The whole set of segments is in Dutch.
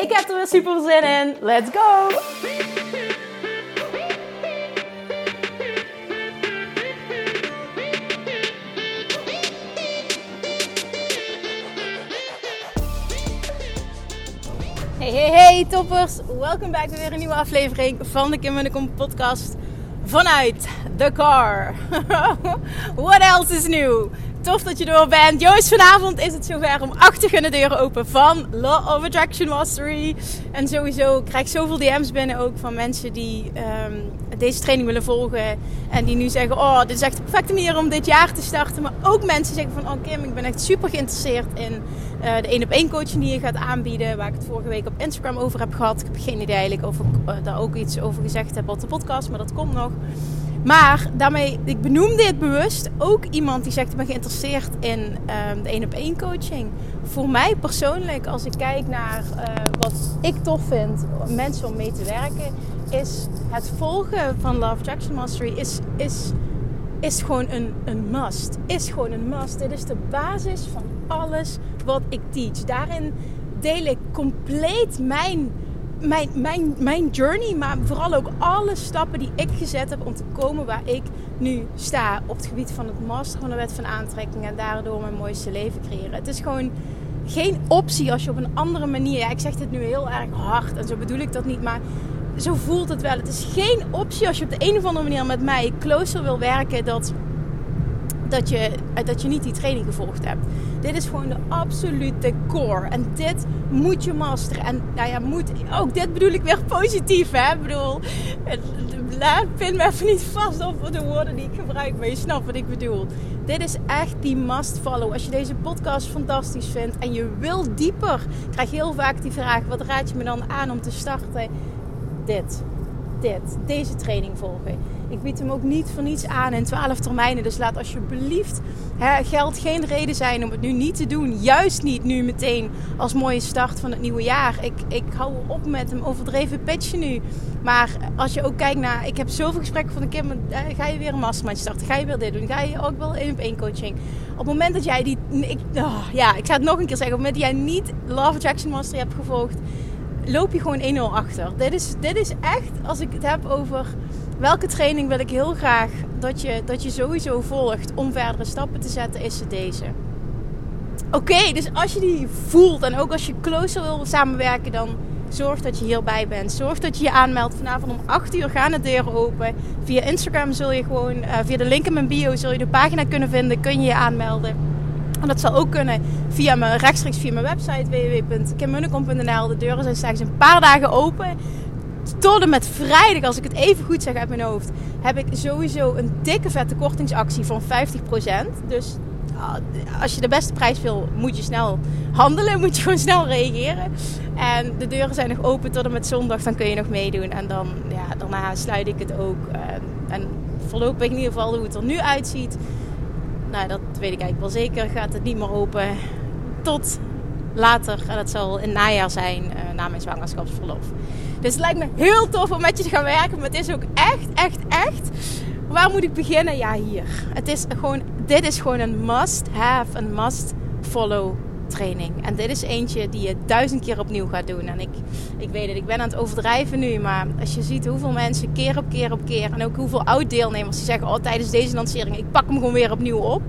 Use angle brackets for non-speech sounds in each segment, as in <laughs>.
Ik heb er weer super zin in. Let's go! Hey, hey, hey toppers! Welkom bij weer een nieuwe aflevering van de Kim en de Kom podcast vanuit de car. <laughs> What else is new? Tof dat je er bent. Joost, vanavond is het zover om achter de deuren open van Law of Attraction Mastery. En sowieso krijg ik zoveel DM's binnen ook van mensen die um, deze training willen volgen. En die nu zeggen, oh, dit is echt de perfecte manier om dit jaar te starten. Maar ook mensen zeggen van, oh Kim, ik ben echt super geïnteresseerd in uh, de één op één coaching die je gaat aanbieden. Waar ik het vorige week op Instagram over heb gehad. Ik heb geen idee eigenlijk of ik uh, daar ook iets over gezegd heb op de podcast. Maar dat komt nog. Maar daarmee, ik benoemde het bewust ook iemand die zegt: Ik ben geïnteresseerd in um, de één op één coaching. Voor mij persoonlijk, als ik kijk naar uh, wat ik tof vind, mensen om mee te werken, is het volgen van Love Jackson Mastery is, is, is gewoon een, een must. Is gewoon een must. Dit is de basis van alles wat ik teach. Daarin deel ik compleet mijn mijn, mijn, mijn journey, maar vooral ook alle stappen die ik gezet heb om te komen waar ik nu sta op het gebied van het master van de wet van aantrekking en daardoor mijn mooiste leven creëren. Het is gewoon geen optie als je op een andere manier, ik zeg dit nu heel erg hard en zo bedoel ik dat niet, maar zo voelt het wel. Het is geen optie als je op de een of andere manier met mij closer wil werken dat dat je, eh, dat je niet die training gevolgd hebt. Dit is gewoon de absolute core. En dit moet je masteren. En nou ja, moet, ook dit bedoel ik weer positief. Hè? Ik bedoel, pin me even niet vast op de woorden die ik gebruik. Maar je snapt wat ik bedoel. Dit is echt die must follow. Als je deze podcast fantastisch vindt en je wil dieper, krijg je heel vaak die vraag: wat raad je me dan aan om te starten? Dit dit, deze training volgen. Ik bied hem ook niet voor niets aan in 12 termijnen. Dus laat alsjeblieft hè, geld geen reden zijn om het nu niet te doen. Juist niet nu meteen als mooie start van het nieuwe jaar. Ik, ik hou op met hem overdreven pitchen nu. Maar als je ook kijkt naar... Ik heb zoveel gesprekken van de Kim. Ga je weer een mastermind starten? Ga je weer dit doen? Ga je ook wel één op één coaching? Op het moment dat jij die... Ik, oh, ja, ik ga het nog een keer zeggen. Op het moment dat jij niet Love Jackson Mastery hebt gevolgd loop je gewoon 1-0 achter. Dit is, dit is echt, als ik het heb over welke training wil ik heel graag dat je, dat je sowieso volgt om verdere stappen te zetten, is het deze. Oké, dus als je die voelt en ook als je closer wil samenwerken, dan zorg dat je hierbij bent. Zorg dat je je aanmeldt. Vanavond om 8 uur gaan de deuren open. Via Instagram zul je gewoon, uh, via de link in mijn bio, zul je de pagina kunnen vinden. Kun je je aanmelden. En dat zal ook kunnen via mijn, rechtstreeks via mijn website www.kimmunnekom.nl. De deuren zijn slechts een paar dagen open. Tot en met vrijdag, als ik het even goed zeg uit mijn hoofd, heb ik sowieso een dikke vette kortingsactie van 50%. Dus ah, als je de beste prijs wil, moet je snel handelen. Moet je gewoon snel reageren. En de deuren zijn nog open tot en met zondag. Dan kun je nog meedoen. En dan, ja, daarna sluit ik het ook. En, en voorlopig in ieder geval hoe het er nu uitziet nou, dat weet ik eigenlijk wel zeker, gaat het niet meer open tot later. En dat zal in najaar zijn, uh, na mijn zwangerschapsverlof. Dus het lijkt me heel tof om met je te gaan werken. Maar het is ook echt, echt, echt. Waar moet ik beginnen? Ja, hier. Het is gewoon, dit is gewoon een must have, een must follow training. En dit is eentje die je duizend keer opnieuw gaat doen. En ik, ik weet het, ik ben aan het overdrijven nu. Maar als je ziet hoeveel mensen keer op keer op keer. En ook hoeveel oud-deelnemers die zeggen: Oh, tijdens deze lancering, ik pak hem gewoon weer opnieuw op.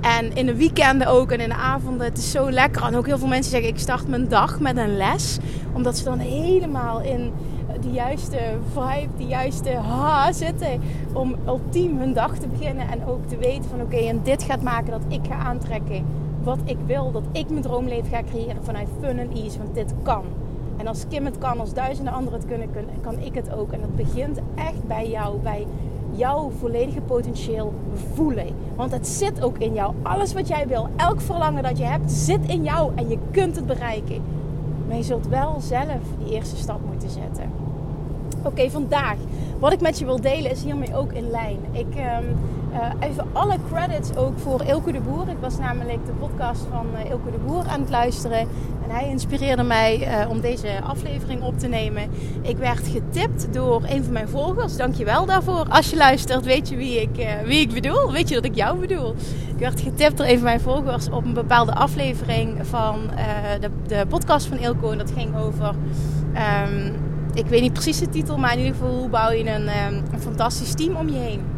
En in de weekenden ook en in de avonden. Het is zo lekker. En ook heel veel mensen zeggen: Ik start mijn dag met een les. Omdat ze dan helemaal in de juiste vibe, de juiste ha zitten. Om ultiem hun dag te beginnen. En ook te weten van oké, en dit gaat maken dat ik ga aantrekken wat ik wil. Dat ik mijn droomleven ga creëren vanuit fun en ease. Want dit kan. En als Kim het kan, als duizenden anderen het kunnen, kan ik het ook. En dat begint echt bij jou, bij jouw volledige potentieel voelen. Want het zit ook in jou. Alles wat jij wil, elk verlangen dat je hebt, zit in jou en je kunt het bereiken. Maar je zult wel zelf die eerste stap moeten zetten. Oké, vandaag. Wat ik met je wil delen is hiermee ook in lijn. Ik um, even alle credits ook voor Ilke de Boer. Ik was namelijk de podcast van uh, Ilke de Boer aan het luisteren. En hij inspireerde mij uh, om deze aflevering op te nemen. Ik werd getipt door een van mijn volgers. Dankjewel daarvoor. Als je luistert, weet je wie ik, wie ik bedoel. Weet je dat ik jou bedoel. Ik werd getipt door een van mijn volgers op een bepaalde aflevering van de, de, podcast van Ilko. En dat ging over... Um, ik weet niet precies de titel, maar in ieder geval hoe bouw je een, ehm, een fantastisch team om je heen.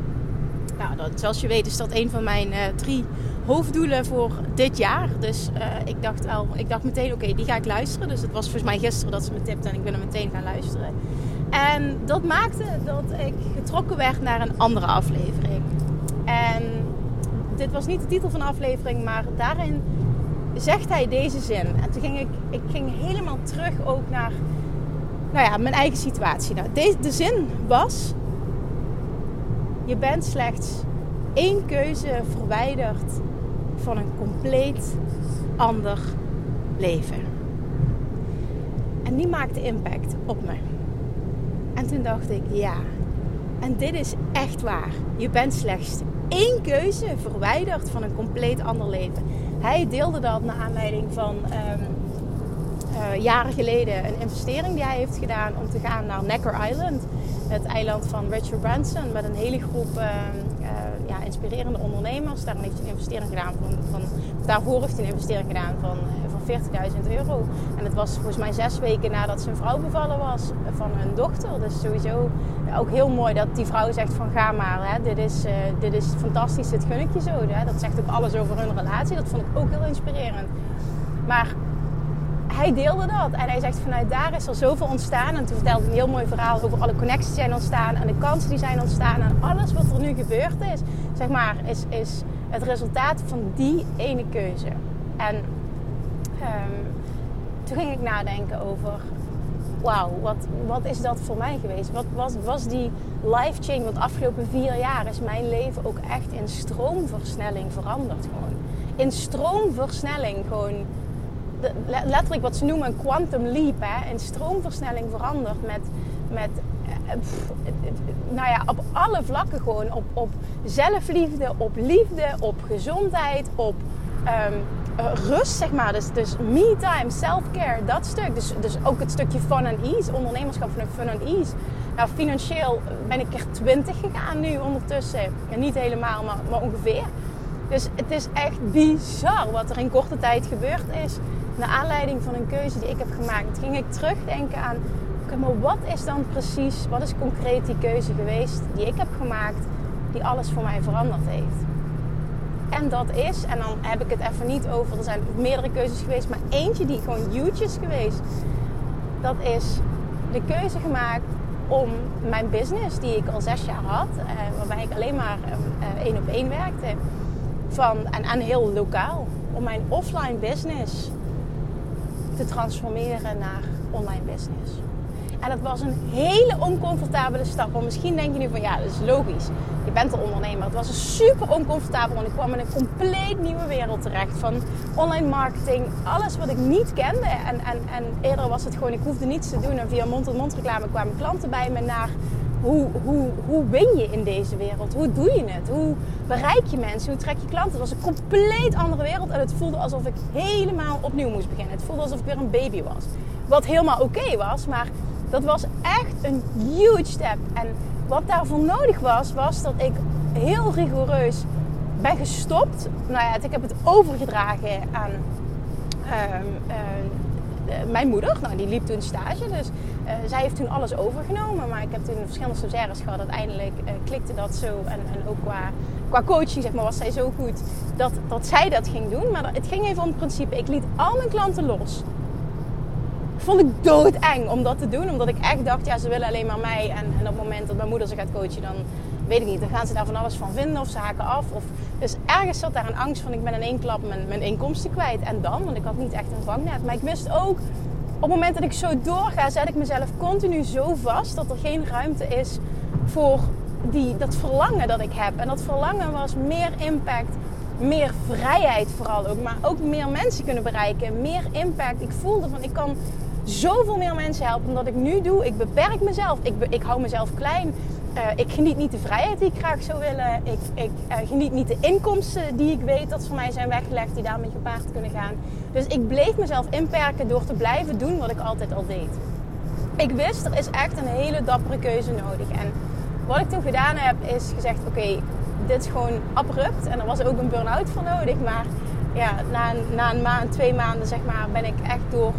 Nou, dat, zoals je weet is dat een van mijn uh, drie hoofddoelen voor dit jaar. Dus uh, ik dacht al, ik dacht meteen, oké, die ga ik luisteren. Dus het was volgens mij gisteren dat ze me tipte en ik ben er meteen gaan luisteren. En dat maakte dat ik getrokken werd naar een andere aflevering. En dit was niet de titel van de aflevering, maar daarin zegt hij deze zin. En toen ging ik, ik ging helemaal terug ook naar nou ja, mijn eigen situatie. Nou, de zin was: je bent slechts één keuze verwijderd van een compleet ander leven. En die maakte impact op me. En toen dacht ik, ja, en dit is echt waar. Je bent slechts één keuze verwijderd van een compleet ander leven. Hij deelde dat naar aanleiding van um, uh, jaren geleden een investering die hij heeft gedaan om te gaan naar Necker Island. Het eiland van Richard Branson met een hele groep uh, uh, ja, inspirerende ondernemers. Daarin heeft hij een investering gedaan van, van daarvoor heeft hij een investering gedaan van, van 40.000 euro. En het was volgens mij zes weken nadat zijn vrouw bevallen was van hun dochter. Dus sowieso ook heel mooi dat die vrouw zegt van ga maar, hè, dit, is, dit is fantastisch, dit gun ik je zo. Hè. Dat zegt ook alles over hun relatie. Dat vond ik ook heel inspirerend. Maar hij deelde dat. En hij zegt vanuit daar is er zoveel ontstaan. En toen vertelde hij een heel mooi verhaal over alle connecties die zijn ontstaan. En de kansen die zijn ontstaan. En alles wat er nu gebeurd is, zeg maar, is, is het resultaat van die ene keuze. En um, toen ging ik nadenken over... Wauw, wat, wat is dat voor mij geweest? Wat was, was die life change? Want de afgelopen vier jaar is mijn leven ook echt in stroomversnelling veranderd. Gewoon. In stroomversnelling gewoon letterlijk wat ze noemen een quantum leap, hè, in stroomversnelling veranderd met, met eh, nou ja, op alle vlakken gewoon. Op, op zelfliefde, op liefde, op gezondheid, op um, rust, zeg maar. Dus, dus me-time, self-care, dat stuk. Dus, dus ook het stukje fun and ease, ondernemerschap van fun and ease. Nou, financieel ben ik er 20 gegaan nu ondertussen. Ja, niet helemaal, maar, maar ongeveer. Dus het is echt bizar wat er in korte tijd gebeurd is naar aanleiding van een keuze die ik heb gemaakt, ging ik terugdenken aan, wat is dan precies, wat is concreet die keuze geweest die ik heb gemaakt, die alles voor mij veranderd heeft? En dat is, en dan heb ik het even niet over, er zijn meerdere keuzes geweest, maar eentje die gewoon huge is geweest. Dat is de keuze gemaakt om mijn business, die ik al zes jaar had, eh, waarbij ik alleen maar eh, één op één werkte, van, en, en heel lokaal, om mijn offline business te transformeren naar online business. En dat was een hele oncomfortabele stap. Want misschien denk je nu van ja, dat is logisch. Je bent een ondernemer. Het was super oncomfortabel, want ik kwam in een compleet nieuwe wereld terecht. Van online marketing, alles wat ik niet kende. En, en, en eerder was het gewoon, ik hoefde niets te doen. En via mond-tot-mond reclame kwamen klanten bij me naar hoe, hoe, hoe win je in deze wereld? Hoe doe je het? Hoe bereik je mensen? Hoe trek je klanten? Het was een compleet andere wereld en het voelde alsof ik helemaal opnieuw moest beginnen. Het voelde alsof ik weer een baby was. Wat helemaal oké was, maar dat was echt een huge step. En wat daarvoor nodig was, was dat ik heel rigoureus ben gestopt. Nou ja, ik heb het overgedragen aan uh, uh, mijn moeder. Nou, die liep toen stage, dus uh, zij heeft toen alles overgenomen. Maar ik heb toen verschillende stagiaires gehad. Uiteindelijk uh, klikte dat zo. En, en ook qua, qua coaching zeg maar, was zij zo goed dat, dat zij dat ging doen. Maar het ging even om het principe. Ik liet al mijn klanten los. Vond ik doodeng om dat te doen. Omdat ik echt dacht, ja, ze willen alleen maar mij. En, en op het moment dat mijn moeder ze gaat coachen, dan weet ik niet. Dan gaan ze daar van alles van vinden of ze haken af. Of, dus ergens zat daar een angst van, ik ben in één klap mijn, mijn inkomsten kwijt. En dan, want ik had niet echt een vangnet. Maar ik wist ook op het moment dat ik zo doorga, zet ik mezelf continu zo vast dat er geen ruimte is voor die, dat verlangen dat ik heb. En dat verlangen was meer impact, meer vrijheid vooral ook, maar ook meer mensen kunnen bereiken, meer impact. Ik voelde van ik kan zoveel meer mensen helpen dan dat ik nu doe. Ik beperk mezelf. Ik, ik hou mezelf klein. Uh, ik geniet niet de vrijheid die ik graag zou willen. Ik, ik uh, geniet niet de inkomsten die ik weet dat voor mij zijn weggelegd, die daarmee gepaard kunnen gaan. Dus ik bleef mezelf inperken door te blijven doen wat ik altijd al deed. Ik wist, er is echt een hele dappere keuze nodig. En wat ik toen gedaan heb, is gezegd: oké, dit is gewoon abrupt. En er was ook een burn-out voor nodig. Maar ja, na, na een maand, twee maanden zeg maar, ben ik echt door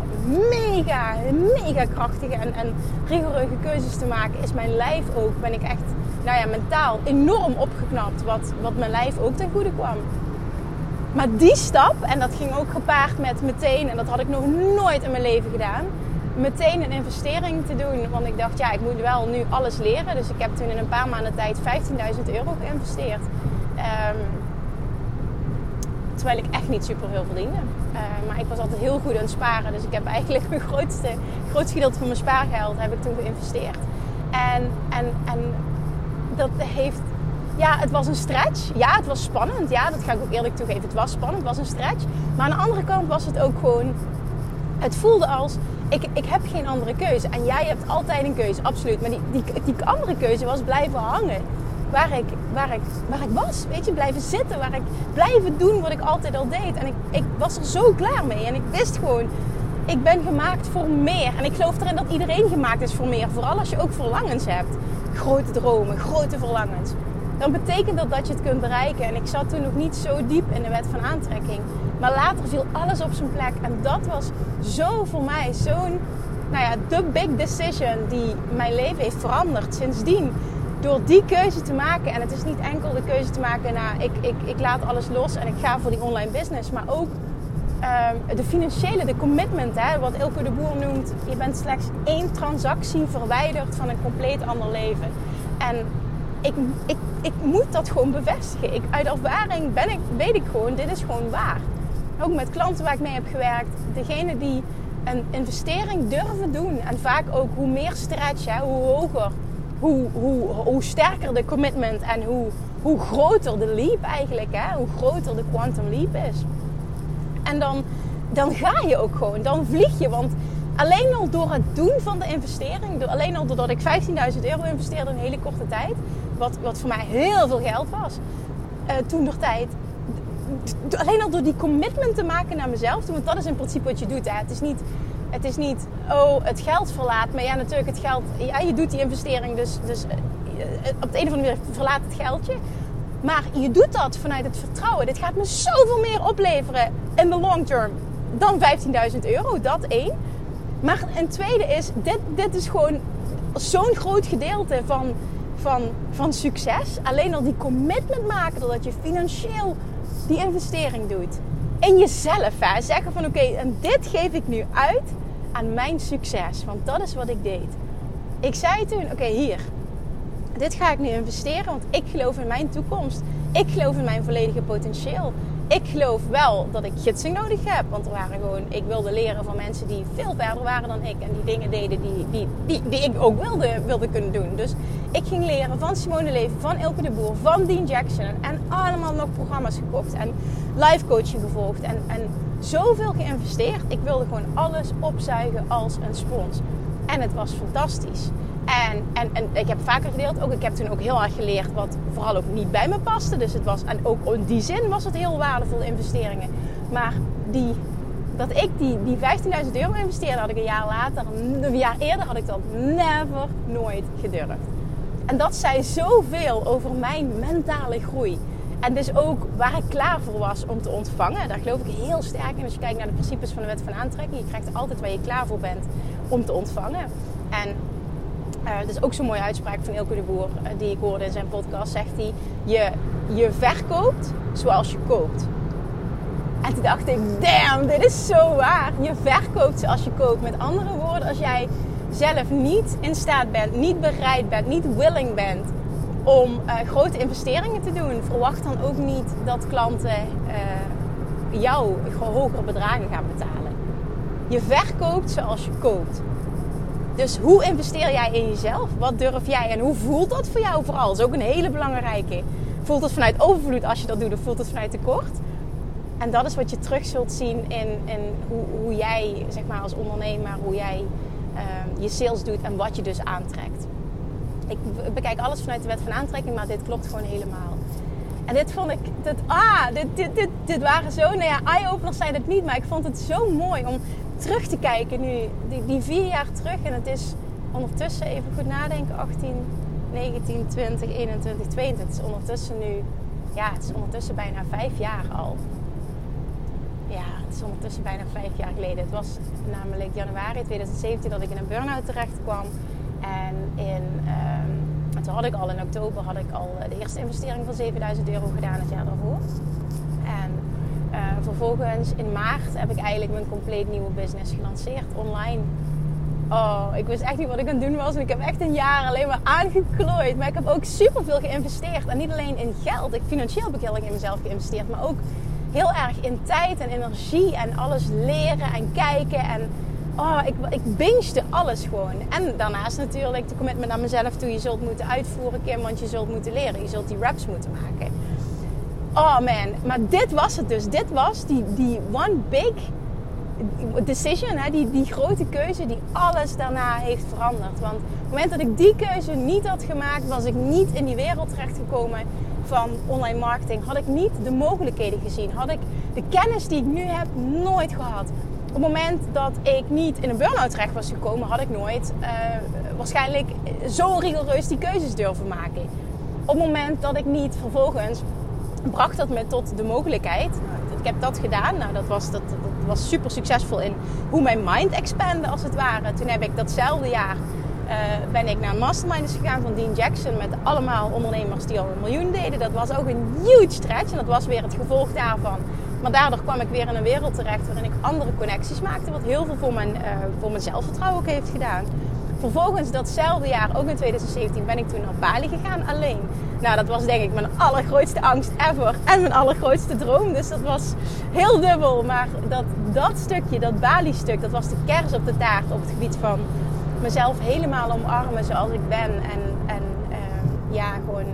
mega, mega krachtige en, en rigoureuze keuzes te maken, is mijn lijf ook, ben ik echt, nou ja, mentaal enorm opgeknapt. Wat, wat mijn lijf ook ten goede kwam. Maar die stap, en dat ging ook gepaard met meteen, en dat had ik nog nooit in mijn leven gedaan, meteen een investering te doen. Want ik dacht, ja, ik moet wel nu alles leren. Dus ik heb toen in een paar maanden tijd 15.000 euro geïnvesteerd. Um, terwijl ik echt niet super veel verdiende. Uh, maar ik was altijd heel goed aan het sparen. Dus ik heb eigenlijk mijn grootste, grootste gedeelte van mijn spaargeld heb ik toen geïnvesteerd. En, en, en dat heeft... Ja, het was een stretch. Ja, het was spannend. Ja, dat ga ik ook eerlijk toegeven. Het was spannend, het was een stretch. Maar aan de andere kant was het ook gewoon... Het voelde als ik, ik heb geen andere keuze. En jij hebt altijd een keuze, absoluut. Maar die, die, die andere keuze was blijven hangen. Waar ik, waar, ik, waar ik was. Weet je, blijven zitten. Waar ik blijven doen wat ik altijd al deed. En ik, ik was er zo klaar mee. En ik wist gewoon, ik ben gemaakt voor meer. En ik geloof erin dat iedereen gemaakt is voor meer. Vooral als je ook verlangens hebt. Grote dromen, grote verlangens. Dan betekent dat dat je het kunt bereiken. En ik zat toen nog niet zo diep in de wet van aantrekking. Maar later viel alles op zijn plek. En dat was zo voor mij zo'n, nou ja, de big decision die mijn leven heeft veranderd sindsdien. Door die keuze te maken. En het is niet enkel de keuze te maken, nou, ik, ik, ik laat alles los en ik ga voor die online business. Maar ook um, de financiële, de commitment, hè, wat Ilko de Boer noemt. Je bent slechts één transactie verwijderd van een compleet ander leven. En ik, ik, ik moet dat gewoon bevestigen. Ik, uit ervaring ben ik, weet ik gewoon, dit is gewoon waar ook met klanten waar ik mee heb gewerkt, degene die een investering durven doen en vaak ook hoe meer stretch, hoe hoger, hoe, hoe, hoe sterker de commitment en hoe, hoe groter de leap eigenlijk, hè, hoe groter de quantum leap is. En dan, dan ga je ook gewoon, dan vlieg je, want alleen al door het doen van de investering, alleen al doordat ik 15.000 euro investeerde in een hele korte tijd, wat, wat voor mij heel veel geld was, uh, toen door tijd, alleen al door die commitment te maken naar mezelf Want dat is in principe wat je doet. Hè. Het is niet, het is niet, oh, het geld verlaat. Maar ja, natuurlijk, het geld, ja, je doet die investering. Dus, dus eh, op de een of andere manier verlaat het geldje. Maar je doet dat vanuit het vertrouwen. Dit gaat me zoveel meer opleveren in de long term dan 15.000 euro. Dat één. Maar een tweede is, dit, dit is gewoon zo'n groot gedeelte van, van, van succes. Alleen al die commitment maken, doordat je financieel die investering doet. In jezelf, hè. Zeggen van oké, en dit geef ik nu uit aan mijn succes. Want dat is wat ik deed. Ik zei toen, oké, hier. Dit ga ik nu investeren, want ik geloof in mijn toekomst. Ik geloof in mijn volledige potentieel ik geloof wel dat ik gidsing nodig heb. Want er waren gewoon, ik wilde leren van mensen die veel verder waren dan ik. En die dingen deden die, die, die, ik ook wilde, wilde kunnen doen. Dus ik ging leren van Simone Leven, van Ilke de Boer, van Dean Jackson. En allemaal nog programma's gekocht. En live coaching gevolgd. En, en zoveel geïnvesteerd. Ik wilde gewoon alles opzuigen als een spons. En het was fantastisch. En, en, en ik heb vaker gedeeld, ook ik heb toen ook heel erg geleerd wat vooral ook niet bij me paste. Dus het was, en ook in die zin was het heel waardevolle investeringen. Maar die, dat ik die, die 15.000 euro investeerde, had ik een jaar later, een jaar eerder had ik dat never, nooit gedurfd. En dat zei zoveel over mijn mentale groei. En dus ook waar ik klaar voor was om te ontvangen. Daar geloof ik heel sterk in als je kijkt naar de principes van de wet van aantrekking. Je krijgt altijd waar je klaar voor bent om te ontvangen. En uh, dat is ook zo'n mooie uitspraak van Ilko de Boer, uh, die ik hoorde in zijn podcast. Zegt hij: je, je verkoopt zoals je koopt. En toen dacht ik: damn, dit is zo waar. Je verkoopt zoals je koopt. Met andere woorden, als jij zelf niet in staat bent, niet bereid bent, niet willing bent om uh, grote investeringen te doen, verwacht dan ook niet dat klanten jou hogere bedragen gaan betalen. Je verkoopt zoals je koopt. Dus hoe investeer jij in jezelf? Wat durf jij en hoe voelt dat voor jou vooral? Dat is ook een hele belangrijke. Voelt het vanuit overvloed als je dat doet of voelt het vanuit tekort? En dat is wat je terug zult zien in, in hoe, hoe jij, zeg maar als ondernemer, hoe jij ehm, je sales doet en wat je dus aantrekt. Ik bekijk alles vanuit de wet van aantrekking, maar dit klopt gewoon helemaal. En dit vond ik, dit, ah, dit, dit, dit, dit waren zo, nou ja, eye-openers zijn het niet, maar ik vond het zo mooi om terug te kijken nu, die, die vier jaar terug. En het is ondertussen, even goed nadenken, 18, 19, 20, 21, 22. Het is ondertussen nu, ja, het is ondertussen bijna vijf jaar al. Ja, het is ondertussen bijna vijf jaar geleden. Het was namelijk januari 2017 dat ik in een burn-out terecht kwam. En in, um, toen had ik al in oktober had ik al de eerste investering van 7000 euro gedaan het jaar daarvoor. En uh, vervolgens in maart heb ik eigenlijk mijn compleet nieuwe business gelanceerd online. Oh, ik wist echt niet wat ik aan het doen was. En ik heb echt een jaar alleen maar aangeklooid. Maar ik heb ook super veel geïnvesteerd. En niet alleen in geld. Ik, financieel heb ik heel erg in mezelf geïnvesteerd. Maar ook heel erg in tijd en energie. En alles leren en kijken. En oh, ik, ik alles gewoon. En daarnaast natuurlijk de commitment naar mezelf toe. Je zult moeten uitvoeren, Kim. Want je zult moeten leren. Je zult die raps moeten maken. Oh man. Maar dit was het dus. Dit was die, die one big decision, hè, die, die grote keuze die alles daarna heeft veranderd. Want op het moment dat ik die keuze niet had gemaakt, was ik niet in die wereld terechtgekomen van online marketing. Had ik niet de mogelijkheden gezien. Had ik de kennis die ik nu heb nooit gehad. Op het moment dat ik niet in een burn-out terecht was gekomen, had ik nooit uh, waarschijnlijk zo rigoureus die keuzes durven maken. Op het moment dat ik niet vervolgens bracht dat me tot de mogelijkheid. Ik heb dat gedaan. Nou, dat was, dat, was super succesvol in hoe mijn mind expandde als het ware. Toen heb ik datzelfde jaar uh, ben ik naar een mastermind gegaan van Dean Jackson met allemaal ondernemers die al een miljoen deden. Dat was ook een huge stretch en dat was weer het gevolg daarvan. Maar daardoor kwam ik weer in een wereld terecht waarin ik andere connecties maakte, wat heel veel voor mijn, uh, voor mijn zelfvertrouwen ook heeft gedaan. Vervolgens datzelfde jaar, ook in 2017, ben ik toen naar Bali gegaan alleen. Nou, dat was denk ik mijn allergrootste angst ever en mijn allergrootste droom. Dus dat was heel dubbel. Maar dat, dat stukje, dat Bali-stuk, dat was de kers op de taart op het gebied van mezelf helemaal omarmen zoals ik ben. En, en uh, ja, gewoon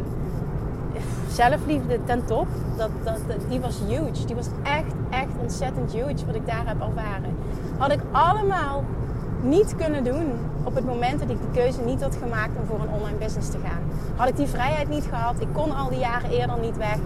zelfliefde ten top. Dat, dat, die was huge. Die was echt, echt ontzettend huge wat ik daar heb ervaren. Had ik allemaal niet kunnen doen op het moment dat ik die keuze niet had gemaakt om voor een online business te gaan. Had ik die vrijheid niet gehad, ik kon al die jaren eerder niet weg.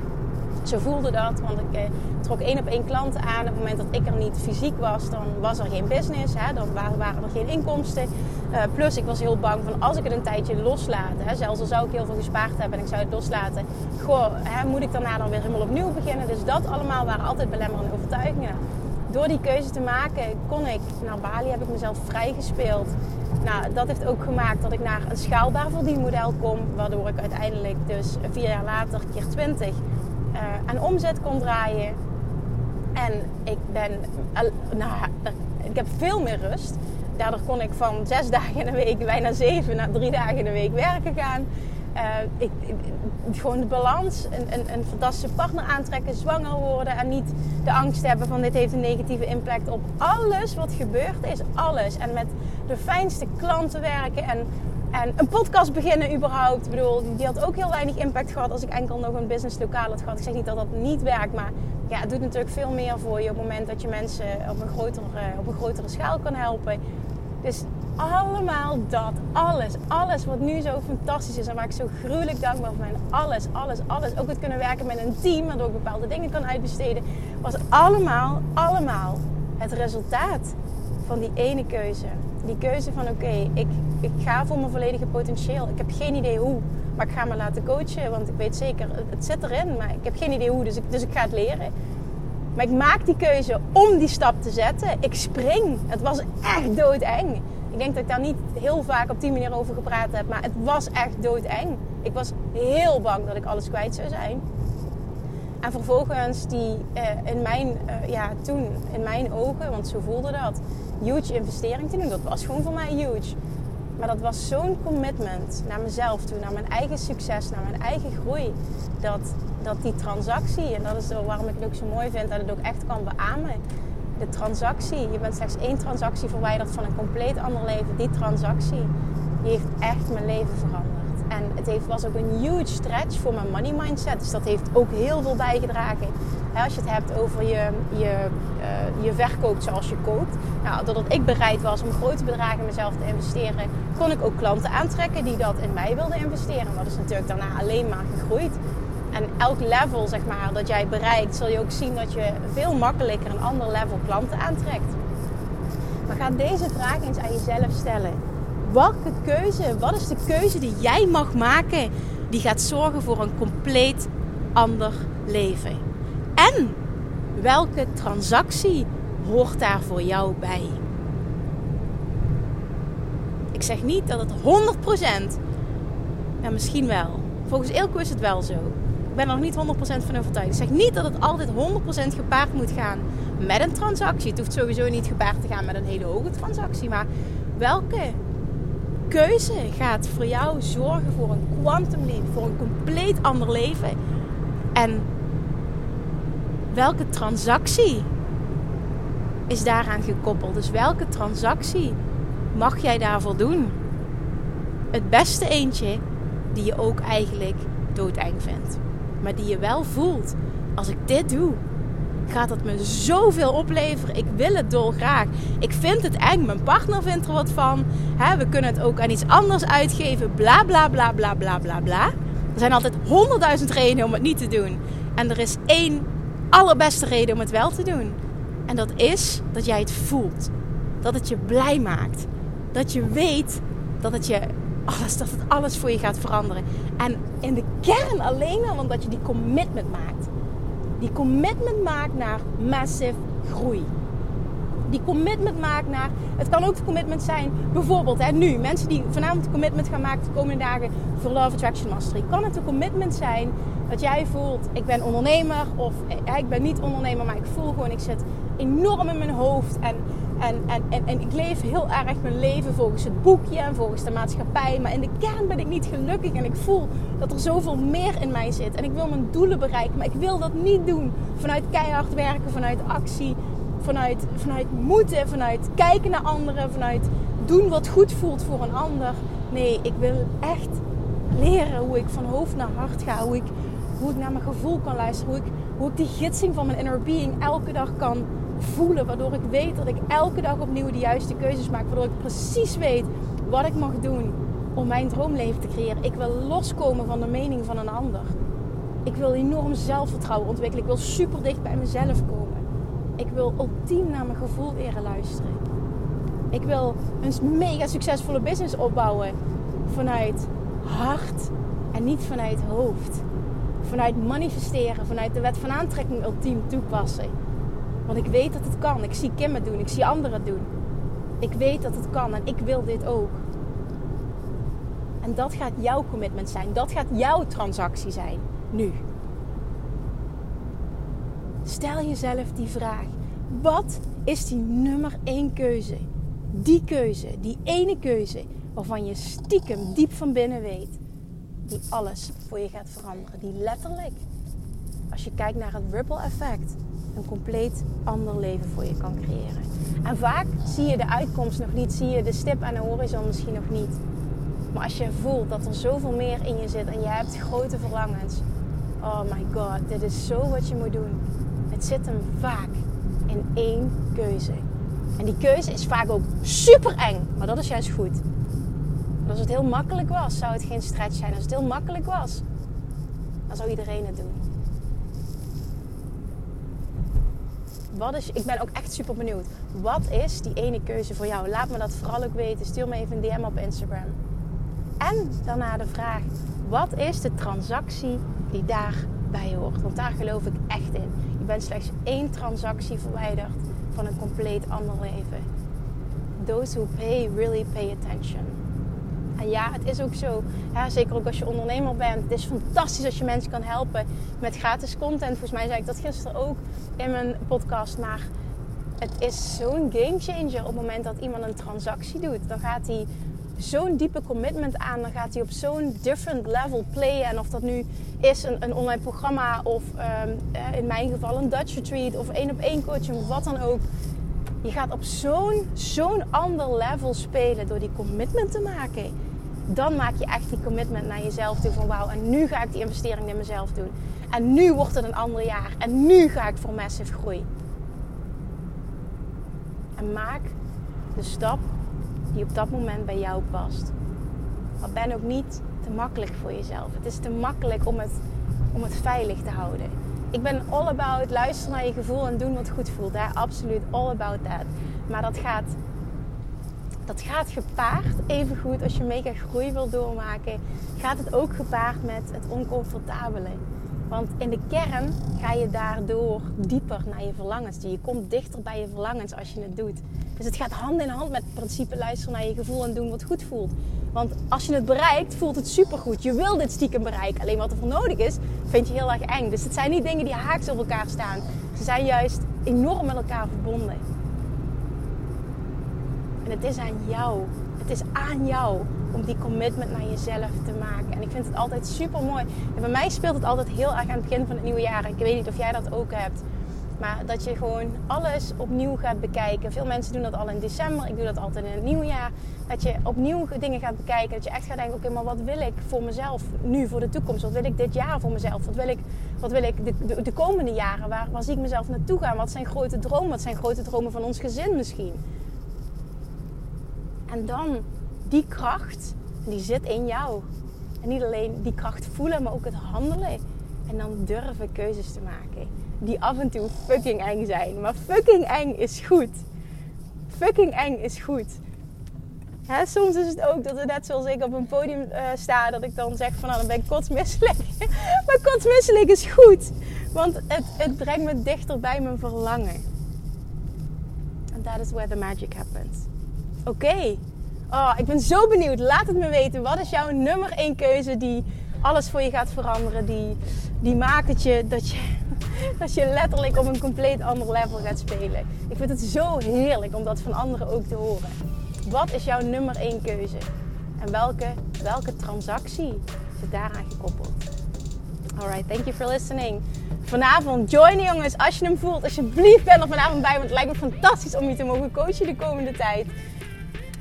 Ze voelde dat, want ik eh, trok één op één klanten aan. Op het moment dat ik er niet fysiek was, dan was er geen business. Hè? Dan waren er geen inkomsten. Uh, plus, ik was heel bang van als ik het een tijdje loslaat, hè, zelfs al zou ik heel veel gespaard hebben en ik zou het loslaten, goh, hè, moet ik daarna dan weer helemaal opnieuw beginnen? Dus dat allemaal waren altijd belemmerende overtuigingen door die keuze te maken kon ik naar Bali, heb ik mezelf vrijgespeeld. Nou, dat heeft ook gemaakt dat ik naar een schaalbaar verdienmodel kom, waardoor ik uiteindelijk dus vier jaar later keer 20 uh, aan omzet kon draaien. En ik ben, nou, ik heb veel meer rust. Daardoor kon ik van zes <laughs> dagen in de week bijna zeven naar drie dagen in de week werken gaan. Uh, ik, gewoon de balans, een, een, een, fantastische partner aantrekken, zwanger worden en niet de angst hebben van dit heeft een negatieve impact op alles wat gebeurd is. Alles. En met de fijnste klanten werken en, en een podcast beginnen überhaupt. Ik bedoel, die had ook heel weinig impact gehad als ik enkel nog een business lokaal had gehad. Ik zeg niet dat dat niet werkt, maar ja, het doet natuurlijk veel meer voor je op het moment dat je mensen op een grotere, op een grotere schaal kan helpen. Dus allemaal dat. Alles. Alles wat nu zo fantastisch is en waar ik zo gruwelijk dankbaar voor ben. Alles, alles, alles. Ook het kunnen werken met een team waardoor ik bepaalde dingen kan uitbesteden. Was allemaal, allemaal het resultaat van die ene keuze. Die keuze van oké, ik, ik ga voor mijn volledige potentieel. Ik heb geen idee hoe, maar ik ga me laten coachen. Want ik weet zeker, het zit erin, maar ik heb geen idee hoe. Dus ik, dus ik ga het leren. Maar ik maak die keuze om die stap te zetten. Ik spring. Het was echt doodeng. Ik denk dat ik daar niet heel vaak op die manier over gepraat heb. Maar het was echt doodeng. Ik was heel bang dat ik alles kwijt zou zijn. En vervolgens die uh, in mijn, uh, ja, toen in mijn ogen, want zo voelde dat, huge investering te doen. Dat was gewoon voor mij huge. Maar dat was zo'n commitment naar mezelf toe, naar mijn eigen succes, naar mijn eigen groei. Dat, dat die transactie, en dat is waarom ik het ook zo mooi vind dat het ook echt kan beamen de transactie. Je bent slechts één transactie verwijderd van een compleet ander leven. Die transactie die heeft echt mijn leven veranderd. En het heeft, was ook een huge stretch voor mijn money mindset. Dus dat heeft ook heel veel bijgedragen. als je het hebt over je, je, uh, je verkoopt zoals je koopt. Nou, doordat ik bereid was om grote bedragen in mezelf te investeren, kon ik ook klanten aantrekken die dat in mij wilden investeren. Dat is natuurlijk daarna alleen maar gegroeid. En elk level zeg maar, dat jij bereikt, zul je ook zien dat je veel makkelijker een ander level klanten aantrekt. Maar ga deze vraag eens aan jezelf stellen. Welke keuze, wat is de keuze die jij mag maken die gaat zorgen voor een compleet ander leven? En welke transactie hoort daar voor jou bij? Ik zeg niet dat het 100%, ja misschien wel. Volgens Ilko is het wel zo. Ik ben er nog niet 100% van overtuigd. Ik zeg niet dat het altijd 100% gepaard moet gaan met een transactie. Het hoeft sowieso niet gepaard te gaan met een hele hoge transactie. Maar welke keuze gaat voor jou zorgen voor een quantum leap, voor een compleet ander leven? En welke transactie is daaraan gekoppeld? Dus welke transactie mag jij daarvoor doen? Het beste eentje die je ook eigenlijk doodeng vindt maar die je wel voelt. Als ik dit doe, gaat het me zoveel opleveren. Ik wil het dolgraag. Ik vind het eng. Mijn partner vindt er wat van. we kunnen het ook aan iets anders uitgeven. Bla bla bla bla bla bla bla. Er zijn altijd honderdduizend redenen om het niet te doen. En er is één allerbeste reden om het wel te doen. En dat is dat jij het voelt. Dat het je blij maakt. Dat je weet dat het je alles, dat het alles voor je gaat veranderen. En in de kern alleen al omdat je die commitment maakt. Die commitment maakt naar massive groei. Die commitment maakt naar. Het kan ook de commitment zijn, bijvoorbeeld hè, nu, mensen die vanavond de commitment gaan maken de komende dagen voor Love Attraction Mastery. Kan het een commitment zijn dat jij voelt: ik ben ondernemer of ik ben niet ondernemer, maar ik voel gewoon, ik zit enorm in mijn hoofd en en, en, en, en ik leef heel erg mijn leven volgens het boekje en volgens de maatschappij. Maar in de kern ben ik niet gelukkig en ik voel dat er zoveel meer in mij zit. En ik wil mijn doelen bereiken, maar ik wil dat niet doen vanuit keihard werken, vanuit actie, vanuit, vanuit moeten, vanuit kijken naar anderen, vanuit doen wat goed voelt voor een ander. Nee, ik wil echt leren hoe ik van hoofd naar hart ga. Hoe ik, hoe ik naar mijn gevoel kan luisteren. Hoe ik, hoe ik die gidsing van mijn inner being elke dag kan voelen. Waardoor ik weet dat ik elke dag opnieuw de juiste keuzes maak. Waardoor ik precies weet wat ik mag doen om mijn droomleven te creëren. Ik wil loskomen van de mening van een ander. Ik wil enorm zelfvertrouwen ontwikkelen. Ik wil super dicht bij mezelf komen. Ik wil ultiem naar mijn gevoel leren luisteren. Ik wil een mega succesvolle business opbouwen vanuit hart en niet vanuit hoofd. Vanuit manifesteren, vanuit de wet van aantrekking ultiem toepassen. Want ik weet dat het kan. Ik zie Kim het doen. Ik zie anderen doen. Ik weet dat het kan en ik wil dit ook. En dat gaat jouw commitment zijn. Dat gaat jouw transactie zijn. Nu. Stel jezelf die vraag. Wat is die nummer één keuze? Die keuze, die ene keuze waarvan je stiekem diep van binnen weet. Die alles voor je gaat veranderen. Die letterlijk, als je kijkt naar het ripple effect een compleet ander leven voor je kan creëren. En vaak zie je de uitkomst nog niet, zie je de stip aan de horizon misschien nog niet. Maar als je voelt dat er zoveel meer in je zit en je hebt grote verlangens. Oh my god, dit is zo wat je moet doen. Het zit hem vaak in één keuze. En die keuze is vaak ook super eng, maar dat is juist goed. Want als het heel makkelijk was, zou het geen stretch zijn. Als het heel makkelijk was, dan zou iedereen het doen. Wat is, ik ben ook echt super benieuwd. Wat is die ene keuze voor jou? Laat me dat vooral ook weten. Stuur me even een DM op Instagram. En daarna de vraag: wat is de transactie die daarbij hoort? Want daar geloof ik echt in. Je bent slechts één transactie verwijderd van een compleet ander leven. Those who pay really pay attention. En ja, het is ook zo. zeker ook als je ondernemer bent. Het is fantastisch als je mensen kan helpen met gratis content. Volgens mij zei ik dat gisteren ook in mijn podcast. Maar het is zo'n game changer op het moment dat iemand een transactie doet. Dan gaat hij zo'n diepe commitment aan. Dan gaat hij op zo'n different level playen. En of dat nu is een, een online programma of ehm, eh, in mijn geval een Dutch retreat of één op één coaching of wat dan ook. Je gaat op zo'n zo'n ander level spelen door die commitment te maken dan maak je echt die commitment naar jezelf toe van wauw, en nu ga ik die investering in mezelf doen. En nu wordt het een ander jaar. En nu ga ik voor massive groei. En maak de stap die op dat moment bij jou past. Maar ben ook niet te makkelijk voor jezelf. Het is te makkelijk om het, om het veilig te houden. Ik ben all about luisteren naar je gevoel en doen wat goed voelt. Absoluut all about that. Maar dat gaat, dat gaat gepaard, even goed als je mega groei wil doormaken, gaat het ook gepaard met het oncomfortabele. Want in de kern ga je daardoor dieper naar je verlangens. Je komt dichter bij je verlangens als je het doet. Dus het gaat hand in hand met het principe luisteren naar je gevoel en doen wat goed voelt. Want als je het bereikt, voelt het supergoed. Je wil dit stiekem bereiken. Alleen wat er voor nodig is, vind je heel erg eng. Dus het zijn niet dingen die haaks op elkaar staan. Ze zijn juist enorm met elkaar verbonden. En het is aan jou. Het is aan jou om die commitment naar jezelf te maken. En ik vind het altijd super mooi. En bij mij speelt het altijd heel erg aan het begin van het nieuwe jaar. Ik weet niet of jij dat ook hebt. Maar dat je gewoon alles opnieuw gaat bekijken. Veel mensen doen dat al in december. Ik doe dat altijd in het nieuwjaar. Dat je opnieuw dingen gaat bekijken. Dat je echt gaat denken: oké, maar wat wil ik voor mezelf nu, voor de toekomst? Wat wil ik dit jaar voor mezelf? Wat wil ik, wat wil ik de, de, komende jaren? Waar, waar zie ik mezelf naartoe gaan? Wat zijn grote dromen? Wat zijn grote dromen van ons gezin misschien? En dan die kracht, die zit in jou. En niet alleen die kracht voelen, maar ook het handelen. En dan durven keuzes te maken. Die af en toe fucking eng zijn. Maar fucking eng is goed. Fucking eng is goed. Hè, soms is het ook dat het net zoals ik op een podium uh, sta, dat ik dan zeg van nou dan ben ik kotsmisselijk. <laughs> maar kotsmisselijk is goed. Want het, het brengt me dichter bij mijn verlangen. And that is where the magic happens. Oké, Oh, ik ben zo benieuwd. Laat het me weten. Wat is jouw nummer één keuze die alles voor je gaat veranderen? Die, die maakt dat je, dat, je, <laughs> dat je letterlijk op een compleet ander level gaat spelen. Ik vind het zo heerlijk om dat van anderen ook te horen. Wat is jouw nummer één keuze? En welke, welke transactie zit daaraan gekoppeld? Alright, thank you for listening. Vanavond, join jongens, als je hem voelt. Alsjeblieft ben er vanavond bij, want het lijkt me fantastisch om je te mogen coachen de komende tijd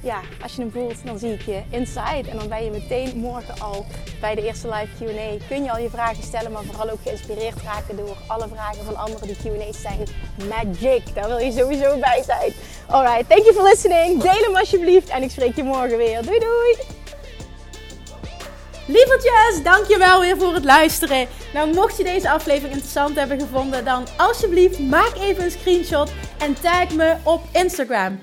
ja, als je hem voelt, dan zie ik je inside. En dan ben je meteen morgen al bij de eerste live QA. Kun je al je vragen stellen, maar vooral ook geïnspireerd raken door alle vragen van anderen. Die QA's zijn magic. Daar wil je sowieso bij zijn. Alright, thank you for listening. Deel hem alsjeblieft. En ik spreek je morgen weer. Doei doei! Lievertjes, dankjewel weer voor het luisteren. Nou, mocht je deze aflevering interessant hebben gevonden, dan alsjeblieft maak even een screenshot en tag me op Instagram.